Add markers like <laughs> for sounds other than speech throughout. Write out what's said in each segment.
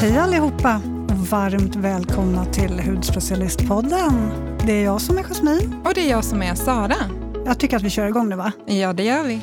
Hej allihopa och varmt välkomna till Hudspecialistpodden. Det är jag som är Jasmin. Och det är jag som är Sara. Jag tycker att vi kör igång nu va? Ja, det gör vi.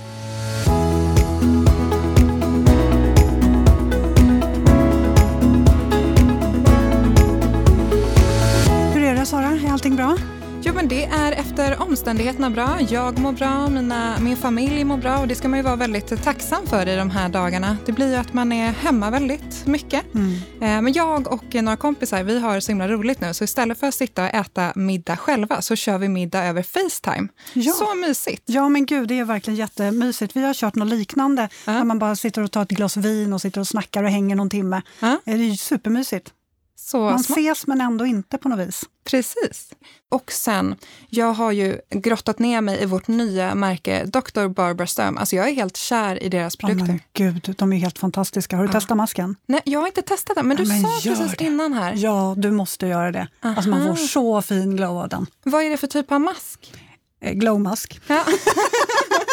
Hur är det Sara? Är allting bra? Jo, men det är efter omständigheterna bra. Jag mår bra, mina, min familj mår bra och det ska man ju vara väldigt tacksam för i de här dagarna. Det blir ju att man är hemma väldigt mycket. Mm. Eh, Men jag och några kompisar, vi har så himla roligt nu, så istället för att sitta och äta middag själva så kör vi middag över Facetime. Ja. Så mysigt! Ja men gud, det är verkligen jättemysigt. Vi har kört något liknande, Ja. där man bara sitter och tar ett glas vin och sitter och snackar och hänger någon timme. Eh, Det är ju supermysigt. Så Man smart. ses men ändå inte på något vis. Precis. Och sen, jag har ju grottat ner mig i vårt nya märke Dr. Barbara Sturm. Alltså jag är helt kär i deras produkter. men gud, de är helt fantastiska. Har du Ja. testat masken? Nej, jag har inte testat den, men du Ja, men sa precis det. innan här. Ja, du måste göra det. Alltså man Aha. får så fin glow av den. Vad är det för typ av mask? Eh, Glowmask. Ja. <laughs>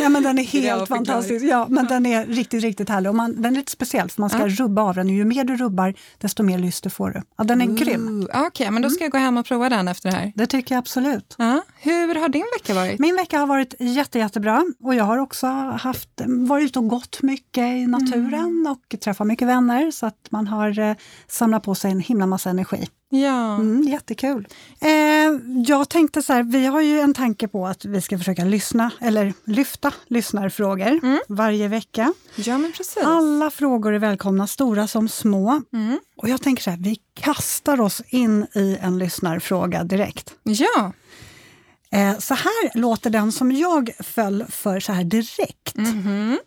Ja, men den är helt fantastisk. Ja, men den är riktigt, riktigt härlig. Och man, den är lite speciell, för man ska Ja. rubba av den. Ju mer du rubbar, desto mer lyster får du. Ja, den är grym. Ooh, Okej, men då ska jag gå hem och prova den efter det här. Det tycker jag absolut. Ja. Hur har din vecka varit? Min vecka har varit jätte, jättebra och jag har också haft, varit ute och gått mycket i naturen och träffat mycket vänner så att man har eh, samlat på sig en himla massa energi. Ja. Mm, jättekul. Eh, jag tänkte så här, vi har ju en tanke på att vi ska försöka lyssna, eller lyfta lyssnarfrågor Mm. varje vecka. ja, men precis. Alla frågor är välkomna, stora som små. Mm. Och jag tänker så här, vi kastar oss in i en lyssnarfråga direkt. Ja. Eh, så här låter den som jag föll för så här direkt. Mhm.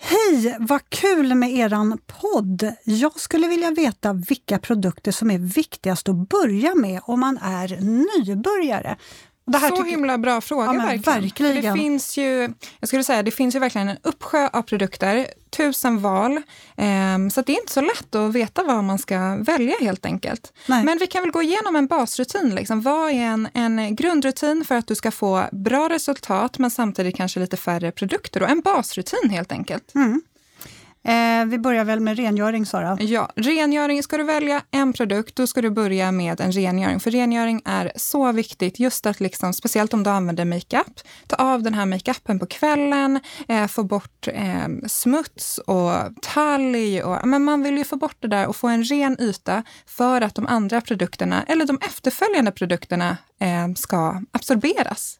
Hej, vad kul med eran podd! Jag skulle vilja veta vilka produkter som är viktigast att börja med om man är nybörjare. Så himla bra fråga Ja, verkligen. verkligen. Det finns ju, jag skulle säga, det finns ju verkligen en uppsjö av produkter, tusen val. Ehm, så att det är inte så lätt att veta vad man ska välja helt enkelt. Nej. Men vi kan väl gå igenom en basrutin. Liksom. Vad är en, en grundrutin för att du ska få bra resultat men samtidigt kanske lite färre produkter? Och en basrutin helt enkelt. Mm. Eh, vi börjar väl med rengöring, Sara. Ja, rengöring. Ska du välja en produkt, då ska du börja med en rengöring. För rengöring är så viktigt, just att liksom, speciellt om du använder makeup, ta av den här makeupen på kvällen, eh, få bort eh, smuts och talg. Och, men man vill ju få bort det där och få en ren yta för att de andra produkterna, eller de efterföljande produkterna, eh, ska absorberas.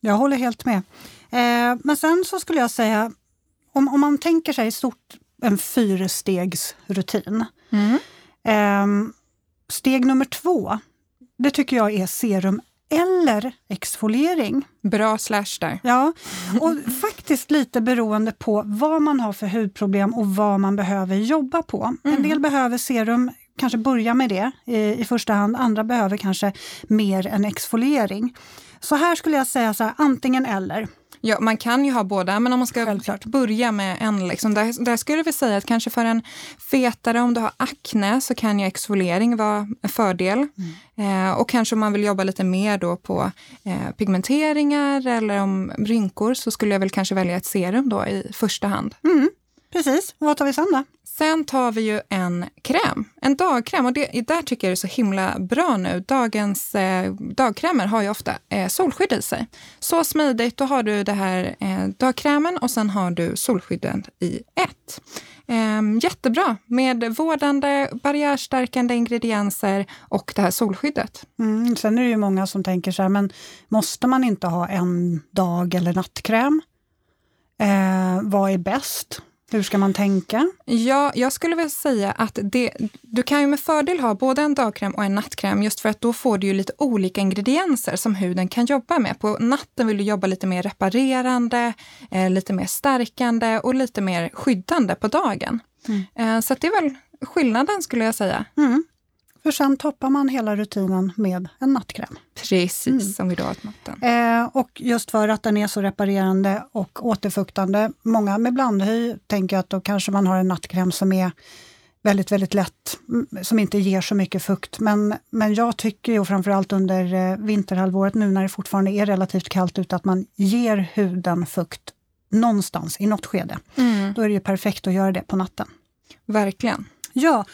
Jag håller helt med. Eh, men sen så skulle jag säga, om, om man tänker sig i stort en fyrstegsrutin. Mm. Eh, steg nummer två, det tycker jag är serum eller exfoliering. Bra slash där. Ja, och faktiskt lite beroende på vad man har för hudproblem och vad man behöver jobba på. En del behöver serum, kanske börja med det i, i första hand. Andra behöver kanske mer en exfoliering. Så här skulle jag säga så här, antingen eller. Ja, man kan ju ha båda, men om man ska Självklart. börja med en, liksom, där, där skulle vi säga att kanske för en fetare, om du har akne, så kan ju exfoliering vara en fördel. Eh, och kanske om man vill jobba lite mer då på eh, pigmenteringar eller om rynkor så skulle jag väl kanske välja ett serum då i första hand. Mm, precis, vad tar vi sen då? Sen tar vi ju en kräm, en dagkräm. Och det, där tycker jag det är så himla bra nu. Dagens eh, dagkrämer har ju ofta eh, solskydd i sig. Så smidigt, då har du det här eh, dagkrämen och sen har du solskydden i ett. Eh, jättebra med vårdande, barriärstärkande ingredienser och det här solskyddet. Mm, sen är det ju många som tänker så här, men måste man inte ha en dag eller nattkräm? Eh, vad är bäst? Hur ska man tänka? Ja, jag skulle väl säga att det, du kan ju med fördel ha både en dagkräm och en nattkräm just för att då får du ju lite olika ingredienser som huden kan jobba med. På natten vill du jobba lite mer reparerande, eh, lite mer stärkande och lite mer skyddande på dagen. Eh, så det är väl skillnaden skulle jag säga. Mm. För sen toppar man hela rutinen med en nattkräm. Precis som vi då har på natten. Eh, och just för att den är så reparerande och återfuktande. Många med blandhy tänker att då kanske man har en nattkräm som är väldigt, väldigt lätt, mm, som inte ger så mycket fukt. Men, men jag tycker ju framförallt under eh, vinterhalvåret, nu när det fortfarande är relativt kallt ute, att man ger huden fukt någonstans i något skede. Mm. Då är det ju perfekt att göra det på natten. Verkligen. Ja,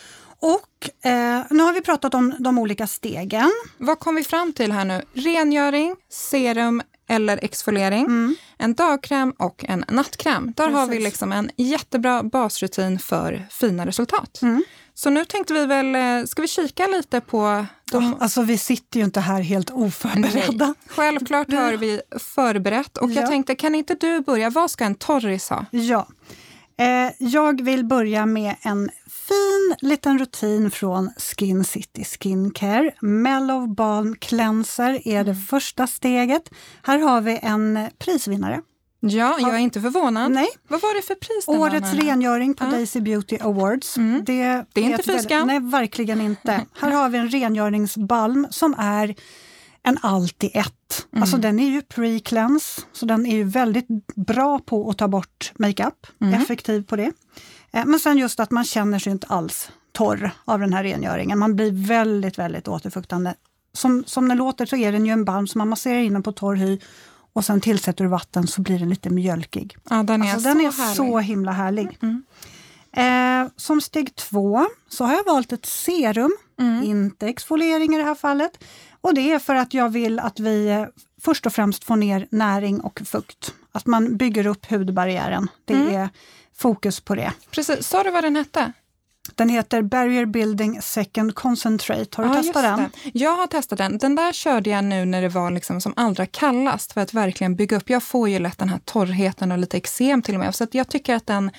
och eh, nu har vi pratat om de olika stegen. Vad kom vi fram till här nu? Rengöring, serum eller exfoliering, Mm. en dagkräm och en nattkräm. Där har vi Precis. liksom en jättebra basrutin för fina resultat. Mm. Så nu tänkte vi väl, eh, ska vi kika lite på de... Alltså vi sitter ju inte här helt oförberedda. Nej, självklart har vi förberett och jag Ja. tänkte, kan inte du börja? Vad ska en torris ha? Ja. Eh, jag vill börja med en fin liten rutin från Skin City Skincare. Mellow Balm Cleanser är det första steget. Här har vi en prisvinnare. Ja, jag är inte förvånad. Nej. Vad var det för pris Årets rengöring på Ja. Daisy Beauty Awards. Mm. Det, Det är inte fy skam. Nej, verkligen inte. <laughs> Här har vi en rengöringsbalm som är en allt i ett. Mm. Alltså den är ju pre-cleanse, så den är ju väldigt bra på att ta bort makeup. Mm. Effektiv på det. Eh, Men sen just att man känner sig inte alls torr av den här rengöringen. Man blir väldigt, väldigt återfuktande. Som, som den låter så är den ju en balm som man masserar in den på torr hy och sen tillsätter du vatten så blir den lite mjölkig. Ja, den är, Alltså, den är så härlig. så himla härlig. Mm. Eh, som steg två så har jag valt ett serum, Mm. inte exfoliering i det här fallet. Och det är för att jag vill att vi eh, först och främst får ner näring och fukt. Att man bygger upp hudbarriären. Det Mm. är fokus på det. Precis, sa du vad den hette? Den heter Barrier Building Second Concentrate. Har du Ja, testat den? Jag har testat den. Den där körde jag nu när det var liksom som allra kallast för att verkligen bygga upp. Jag får ju lätt den här torrheten och lite eksem till och med. Så jag tycker att den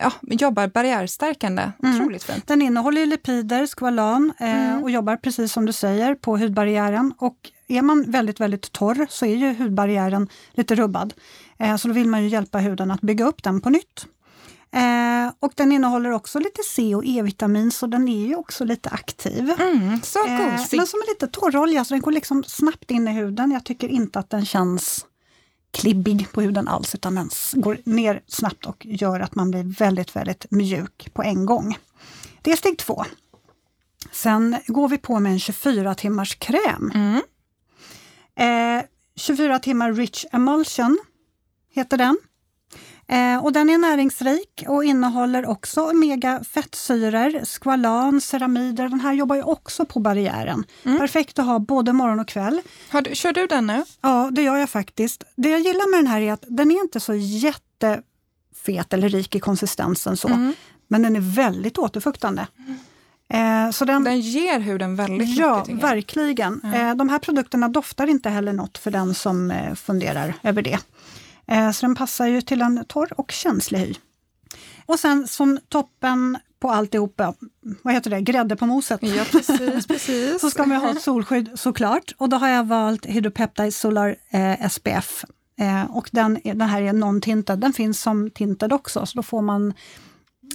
ja, jobbar barriärstärkande. Mm. Otroligt fint. Den innehåller lipider, skvalan eh, Mm. och jobbar precis som du säger på hudbarriären. Och är man väldigt, väldigt torr så är ju hudbarriären lite rubbad. Eh, så då vill man ju hjälpa huden att bygga upp den på nytt. Eh, och den innehåller också lite C och E-vitamin så den är ju också lite aktiv. Mm, så Eh, men som en lite torrolja så den går liksom snabbt in i huden. Jag tycker inte att den känns klibbig på huden alls utan den går ner snabbt och gör att man blir väldigt, väldigt mjuk på en gång. Det är steg två. Sen går vi på med en 24 timmars kräm. Mm. Eh, 24 timmar Rich Emulsion heter den. Eh, och den är näringsrik och innehåller också omega-fettsyror, skvalan, ceramider. Den här jobbar ju också på barriären. Mm. Perfekt att ha både morgon och kväll. Du, kör du den nu? Ja, det gör jag faktiskt. Det jag gillar med den här är att den är inte så jättefet eller rik i konsistensen så, Mm. men den är väldigt återfuktande. Eh, så den, Den ger huden väldigt ja, mycket. jag. verkligen. Ja. Eh, de här produkterna doftar inte heller något för den som eh, funderar över det. Eh, så den passar ju till en torr och känslig hy. Och sen som toppen på alltihopa, vad heter det, grädde på moset. Ja, precis. <laughs> precis. Så ska man ha ett solskydd såklart. Och då har jag valt Hydropeptide Solar eh, SPF. Eh, och den, den här är non-tinted. Den finns som tinted också, så då får man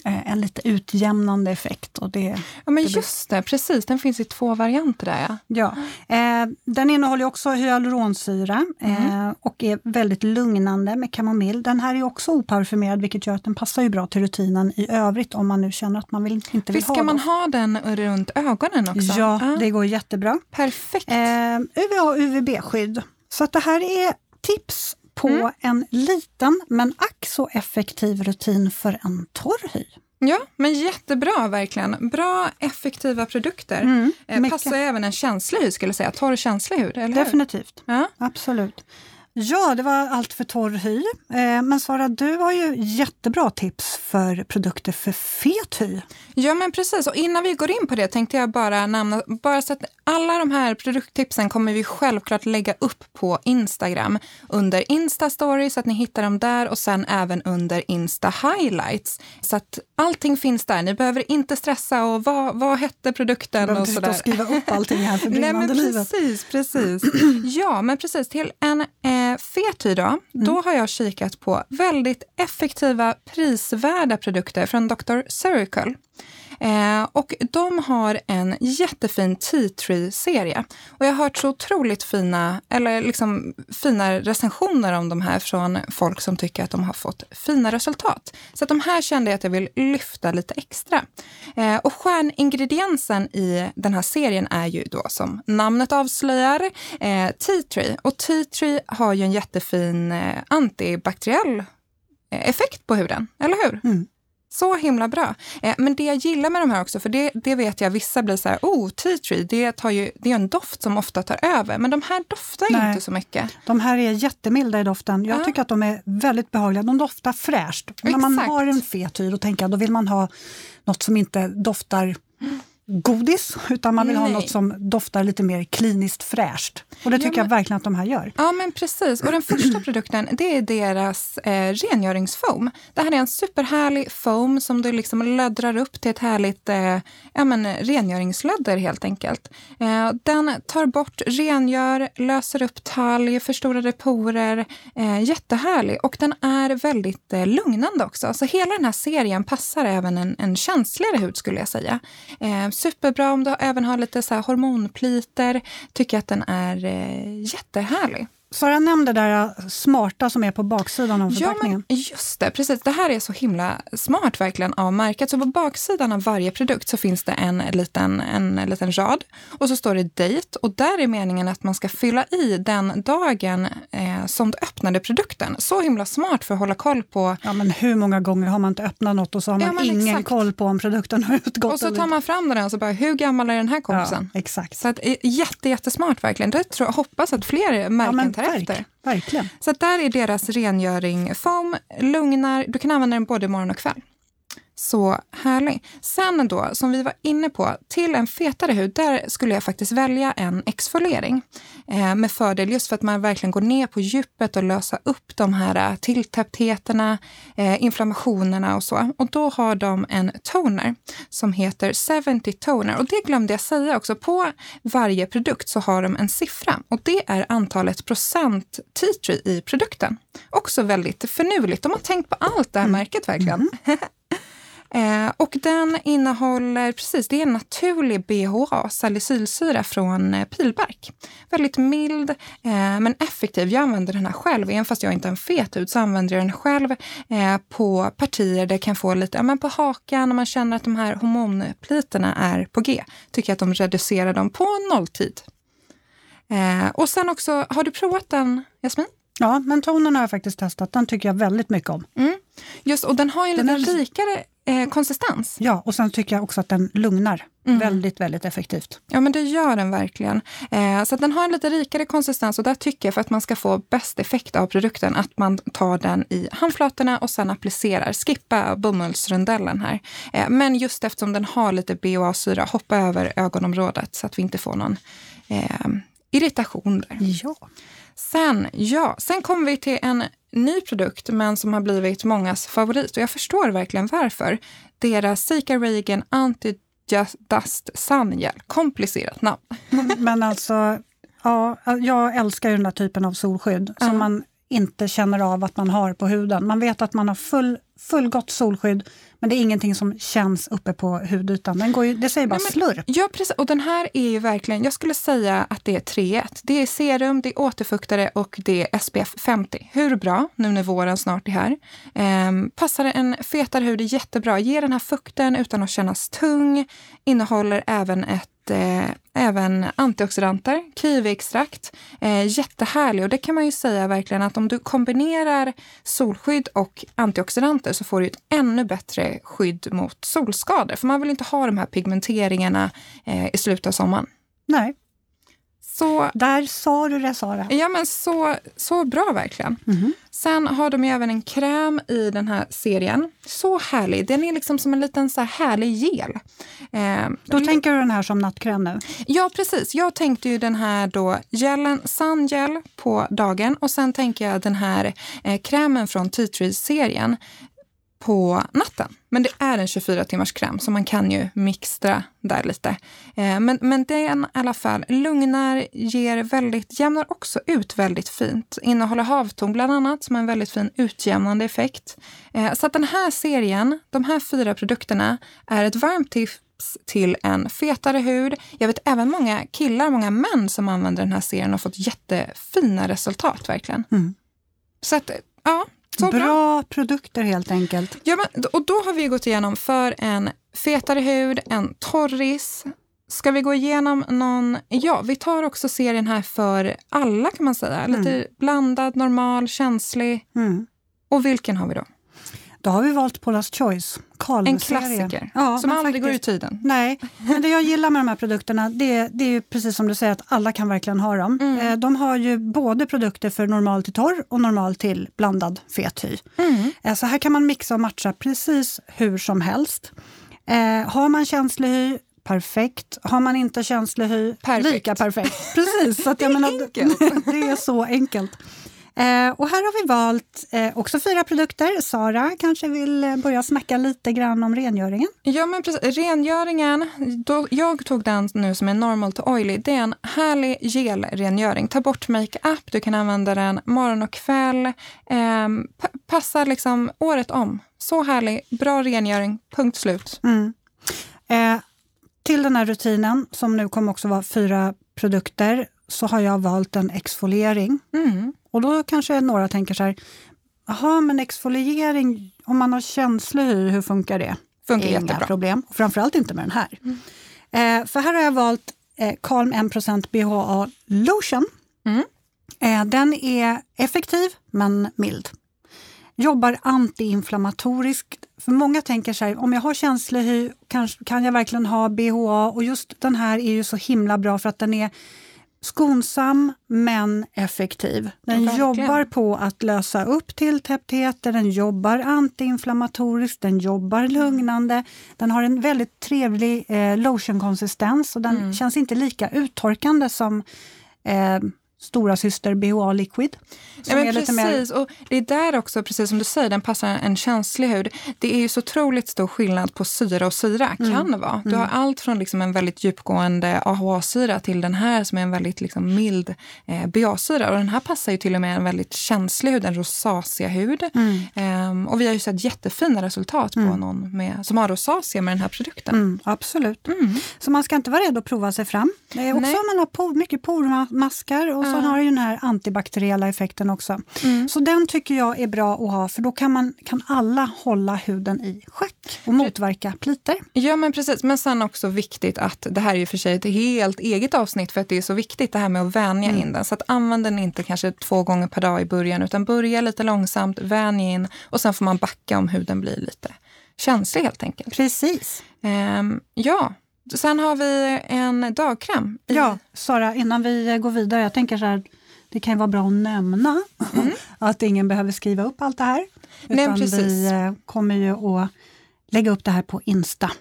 en lite utjämnande effekt. Och det, ja, men det just det, precis. Den finns i två varianter där. Ja. ja. eh, den innehåller också hyaluronsyra eh, och är väldigt lugnande med kamomill. Den här är också oparfumerad vilket gör att den passar ju bra till rutinen i övrigt om man nu känner att man vill, inte vill Visst ha ska man ha den runt ögonen också? Ja, Ah, det går jättebra. Perfekt. Eh, UVA och UVB-skydd. Så att det här är tips på Mm. en liten men ack så effektiv rutin för en torr hy. Ja, men jättebra verkligen. Bra, effektiva produkter. Mm, eh, passar även en känslig hud, skulle jag säga. Torr känslig hud? Definitivt, Ja. absolut. Ja, det var allt för torr hy. Eh, men Sara, du har ju jättebra tips för produkter för fet hy. ja, men precis. Och innan vi går in på det tänkte jag bara nämna, bara så att alla de här produkttipsen kommer vi självklart lägga upp på Instagram under Insta-story så att ni hittar dem där och sen även under Insta-highlights. Så att allting finns där. Ni behöver inte stressa och vad, vad hette produkten Du behöver och inte sådär. skriva upp allting här för <laughs> brinnande livet. precis, precis. <clears throat> Ja, men precis. Till en eh, fet hy då, Mm. då har jag kikat på väldigt effektiva, prisvärda produkter från Dr. Circle. Eh, och de har en jättefin tea tree-serie. Och jag har hört så otroligt fina, eller liksom fina recensioner om de här från folk som tycker att de har fått fina resultat. Så att de här kände jag att jag vill lyfta lite extra. Eh, och stjärningrediensen i den här serien är ju då som namnet avslöjar eh, tea tree. Och tea tree har ju en jättefin eh, antibakteriell eh, effekt på huden, eller hur? Mm. Så himla bra. Eh, men det jag gillar med de här också, för det, det vet jag vissa blir så här, oh, tea tree, det, tar ju, det är en doft som ofta tar över. Men de här doftar Nej. inte så mycket. De här är jättemilda i doften. Jag ja. tycker att de är väldigt behagliga. De doftar fräscht. Exakt. När man har en fet hy, då tänker jag, då vill man ha något som inte doftar godis, utan man vill Nej. ha något som doftar lite mer kliniskt fräscht. Och det tycker ja, men, jag verkligen att de här gör. Ja, men precis. Och den första <clears throat> produkten, det är deras eh, rengöringsfoam. Det här är en superhärlig foam som du liksom löddrar upp till ett härligt eh, ja, men, rengöringslödder helt enkelt. Eh, den tar bort, rengör, löser upp talg, förstorade porer. Eh, jättehärlig. Och den är väldigt eh, lugnande också. Så hela den här serien passar även en, en känsligare hud skulle jag säga. Liksom superbra om du även har lite så här hormonpliter. Tycker att den är eh, jättehärlig. Sara nämnde det där smarta som är på baksidan av förpackningen. Ja, men just det, precis. Det här är så himla smart verkligen av märket. Så på baksidan av varje produkt så finns det en liten, en liten rad och så står det date och där är meningen att man ska fylla i den dagen eh, som du öppnade produkten. Så himla smart för att hålla koll på... Ja, men hur många gånger har man inte öppnat något och så har man ja, ingen exakt. koll på om produkten har utgått? Och så tar man fram den och så bara, hur gammal är den här kompisen? Ja, exakt. Så att, eh, jätte, jättesmart verkligen. Det tror, hoppas att fler märken ja, tar verk, efter. Verkligen. Så där är deras rengöring foam, lugnar, du kan använda den både morgon och kväll. Så härlig. Sen då, som vi var inne på, till en fetare hud, där skulle jag faktiskt välja en exfoliering. Eh, med fördel just för att man verkligen går ner på djupet och lösa upp de här eh, tilltäpptheterna, eh, inflammationerna och så. Och då har de en toner som heter 70 toner. Och det glömde jag säga också. På varje produkt så har de en siffra och det är antalet procent tea tree i produkten. Också väldigt förnuligt. De har tänkt på allt det här mm. märket verkligen. Mm. <laughs> Eh, och den innehåller, precis, det är en naturlig BHA, salicylsyra från eh, pilbark. Väldigt mild eh, men effektiv. Jag använder den här själv, även fast jag inte har en fet hud så använder jag den själv eh, på partier där jag kan få lite, ja men på hakan när man känner att de här hormonpliterna är på G. Tycker jag att de reducerar dem på nolltid. Eh, och sen också, har du provat den Jasmin? Ja, men tonen har jag faktiskt testat. Den tycker jag väldigt mycket om. Mm. Just, och den har ju en lite är... rikare eh, konsistens. Ja, och sen tycker jag också att den lugnar mm. väldigt, väldigt effektivt. Ja, men det gör den verkligen. Eh, så den har en lite rikare konsistens och där tycker jag för att man ska få bäst effekt av produkten att man tar den i handflatorna och sen applicerar. Skippa bomullsrundellen här. Eh, men just eftersom den har lite BHA-syra, hoppa över ögonområdet så att vi inte får någon eh, irritation där. Ja. Sen, ja, sen kommer vi till en ny produkt, men som har blivit mångas favorit. Och jag förstår verkligen varför. Deras Sika Reagan Anti-Dust Sun Gel. Komplicerat namn. Men alltså, ja, jag älskar ju den där typen av solskydd som man inte känner av att man har på huden. Man vet att man har full, fullgott solskydd men det är ingenting som känns uppe på hudytan. Den går ju, det säger bara Nej, men, slurp. Ja, precis. Och den här är ju verkligen, jag skulle säga att det är 3-1. Det är serum, det är återfuktare och det är SPF 50. Hur bra, nu när våren snart är här. Ehm, passar en fetare hud jättebra. Ger den här fukten utan att kännas tung. Innehåller även ett eh, även antioxidanter, kiwiextrakt. Eh, jättehärlig och det kan man ju säga verkligen att om du kombinerar solskydd och antioxidanter så får du ett ännu bättre skydd mot solskador. För man vill inte ha de här pigmenteringarna eh, i slutet av sommaren. Nej. Så, Där sa du det, Sara. Ja, men så, så bra verkligen. Mm. Sen har de ju även en kräm i den här serien. Så härlig. Den är liksom som en liten så här härlig gel. Eh, då tänker du den här som nattkräm nu? Ja, precis. Jag tänkte ju den här då gelen, Sungel på dagen och sen tänker jag den här eh, krämen från Tea Tree-serien på natten. Men det är en 24 timmars kräm så man kan ju mixtra där lite. Eh, men, men den i alla fall lugnar, ger väldigt, jämnar också ut väldigt fint. Innehåller havtorn bland annat som har en väldigt fin utjämnande effekt. Eh, så att den här serien, de här fyra produkterna, är ett varmt tips till en fetare hud. Jag vet även många killar, många män som använder den här serien har fått jättefina resultat verkligen. Mm. Så att, ja, så bra. bra produkter helt enkelt. Ja, men, och då har vi gått igenom för en fetare hud, en torris. Ska vi gå igenom någon... Ja, vi tar också serien här för alla kan man säga. Lite mm. blandad, normal, känslig. Mm. Och vilken har vi då? Då har vi valt Paula's Choice. En klassiker ja, som aldrig faktiskt, går ur tiden. Nej, men det jag gillar med de här produkterna det, det är precis som du säger att alla kan verkligen ha dem. Mm. Eh, de har ju både produkter för normal till torr och normal till blandad fet hy. Mm. Eh, så här kan man mixa och matcha precis hur som helst. Eh, har man känslig hy, perfekt. Har man inte känslig hy, perfekt. lika perfekt. Precis, så att, är menar, <laughs> det är så enkelt. Eh, och här har vi valt eh, också fyra produkter. Sara kanske vill eh, börja snacka lite grann om rengöringen? Ja, men precis. Rengöringen, då, jag tog den nu som är normal to oily. Det är en härlig gelrengöring. Ta bort makeup, du kan använda den morgon och kväll. Eh, passar liksom året om. Så härlig, bra rengöring, punkt slut. Mm. Till den här rutinen, som nu kommer också vara fyra produkter, så har jag valt en exfoliering. Mm. Och då kanske några tänker så här, jaha men exfoliering, om man har känslig hy, hur funkar det? Funkar Inga jättebra. problem, framförallt inte med den här. Mm. Eh, för här har jag valt eh, Calm 1% BHA Lotion. Mm. Eh, den är effektiv men mild. Jobbar antiinflammatoriskt. För många tänker så här, om jag har känslig hy, kan, kan jag verkligen ha BHA? Och just den här är ju så himla bra för att den är skonsam men effektiv. Den ja, jobbar på att lösa upp tilltäpptheter, den jobbar antiinflammatoriskt, den jobbar lugnande. Den har en väldigt trevlig eh, lotionkonsistens och den mm. känns inte lika uttorkande som eh, stora syster BHA Liquid. Ja, men precis, mer... och det är där också, precis som du säger, den passar en känslig hud. Det är ju så otroligt stor skillnad på syra och syra, mm. kan vara. Du har mm. allt från liksom en väldigt djupgående AHA-syra till den här som är en väldigt liksom mild eh, BA-syra. Och den här passar ju till och med en väldigt känslig hud, en rosacea-hud. Mm. Um, och vi har ju sett jättefina resultat på mm. någon med, som har rosacea med den här produkten. Mm, absolut. Mm. Så man ska inte vara rädd att prova sig fram. Det är också Nej. om man har por, mycket pormaskar och så har den här antibakteriella effekten också. Mm. Så den tycker jag är bra att ha för då kan, man, kan alla hålla huden i schack och motverka pliter. Ja men precis, men sen också viktigt att det här är ju för sig ett helt eget avsnitt för att det är så viktigt det här med att vänja mm. in den. Så att använd den inte kanske två gånger per dag i början utan börja lite långsamt, vänj in och sen får man backa om huden blir lite känslig helt enkelt. Precis. Um, ja, Sen har vi en dagkräm. Ja, Sara, innan vi går vidare, jag tänker så här, det kan vara bra att nämna mm. <laughs> att ingen behöver skriva upp allt det här. Nej, precis. Vi eh, kommer ju att lägga upp det här på Insta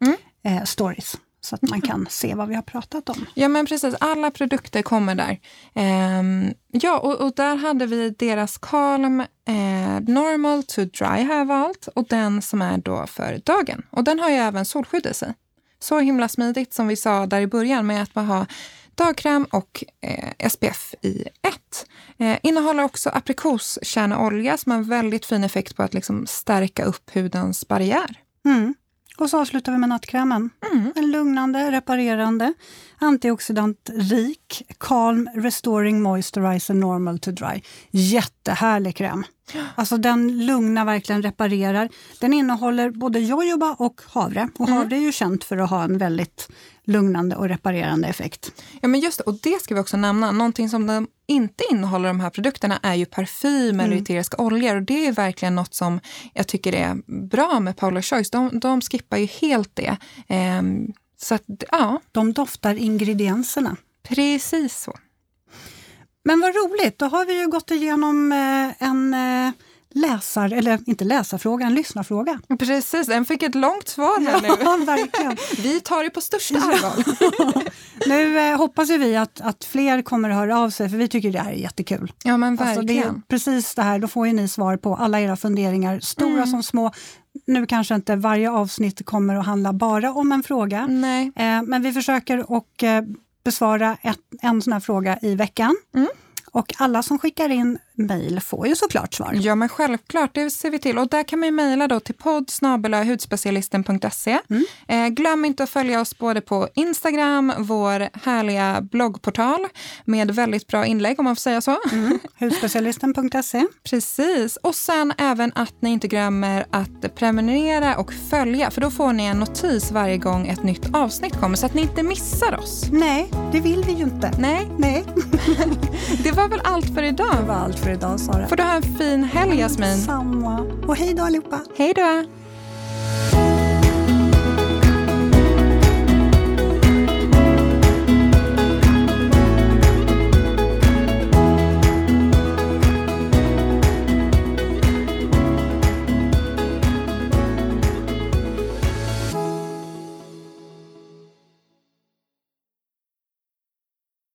mm. eh, stories så att man kan se vad vi har pratat om. Ja, men precis. Alla produkter kommer där. Um, ja, och, och, där hade vi deras Calm eh, Normal to Dry jag valt och den som är då för dagen. Och den har ju även solskydd i sig. Så himla smidigt som vi sa där i början med att man har dagkräm och eh, SPF i ett. Eh, innehåller också aprikoskärneolja som har en väldigt fin effekt på att liksom stärka upp hudens barriär. Mm. Och så avslutar vi med nattkrämen. Mm. En lugnande, reparerande, antioxidantrik, calm, restoring moisturizer normal to dry. Jättehärlig kräm. Alltså den lugnar, verkligen reparerar. Den innehåller både jojoba och havre. Och mm. havre är ju känt för att ha en väldigt lugnande och reparerande effekt. Ja, men just det, och det ska vi också nämna. Någonting som de inte innehåller de här produkterna är ju parfym eller mm. eteriska oljor. Och det är verkligen något som jag tycker är bra med Paula Choice. De, de skippar ju helt det. Um, så att, ja. De doftar ingredienserna. Precis så. Men vad roligt, då har vi ju gått igenom eh, en eh, läsar, eller inte läsarfråga, en lyssnarfråga. Precis, den fick ett långt svar här <laughs> ja, nu. Verkligen. <laughs> Vi tar det på största allvar. <laughs> nu eh, hoppas vi att, att fler kommer att höra av sig, för vi tycker det här är jättekul. Ja, men verkligen. Alltså, det är precis det här, då får ju ni svar på alla era funderingar, stora mm. som små. Nu kanske inte varje avsnitt kommer att handla bara om en fråga, Nej. Eh, men vi försöker att eh, besvara ett, en sån här fråga i veckan. Mm. Och alla som skickar in mejl får ju såklart svar. Ja, men självklart, det ser vi till. Och där kan man mejla då till podd hudspecialisten.se. Mm. Eh, glöm inte att följa oss både på Instagram, vår härliga bloggportal med väldigt bra inlägg om man får säga så. Mm. <laughs> Hudspecialisten.se. Precis. Och sen även att ni inte glömmer att prenumerera och följa, för då får ni en notis varje gång ett nytt avsnitt kommer så att ni inte missar oss. Nej, det vill vi ju inte. Nej. Nej. <laughs> det var väl allt för idag? Det var allt för idag Sara. Får du ha en fin helg Jasmin. Samma. Och hej då allihopa. Hej då.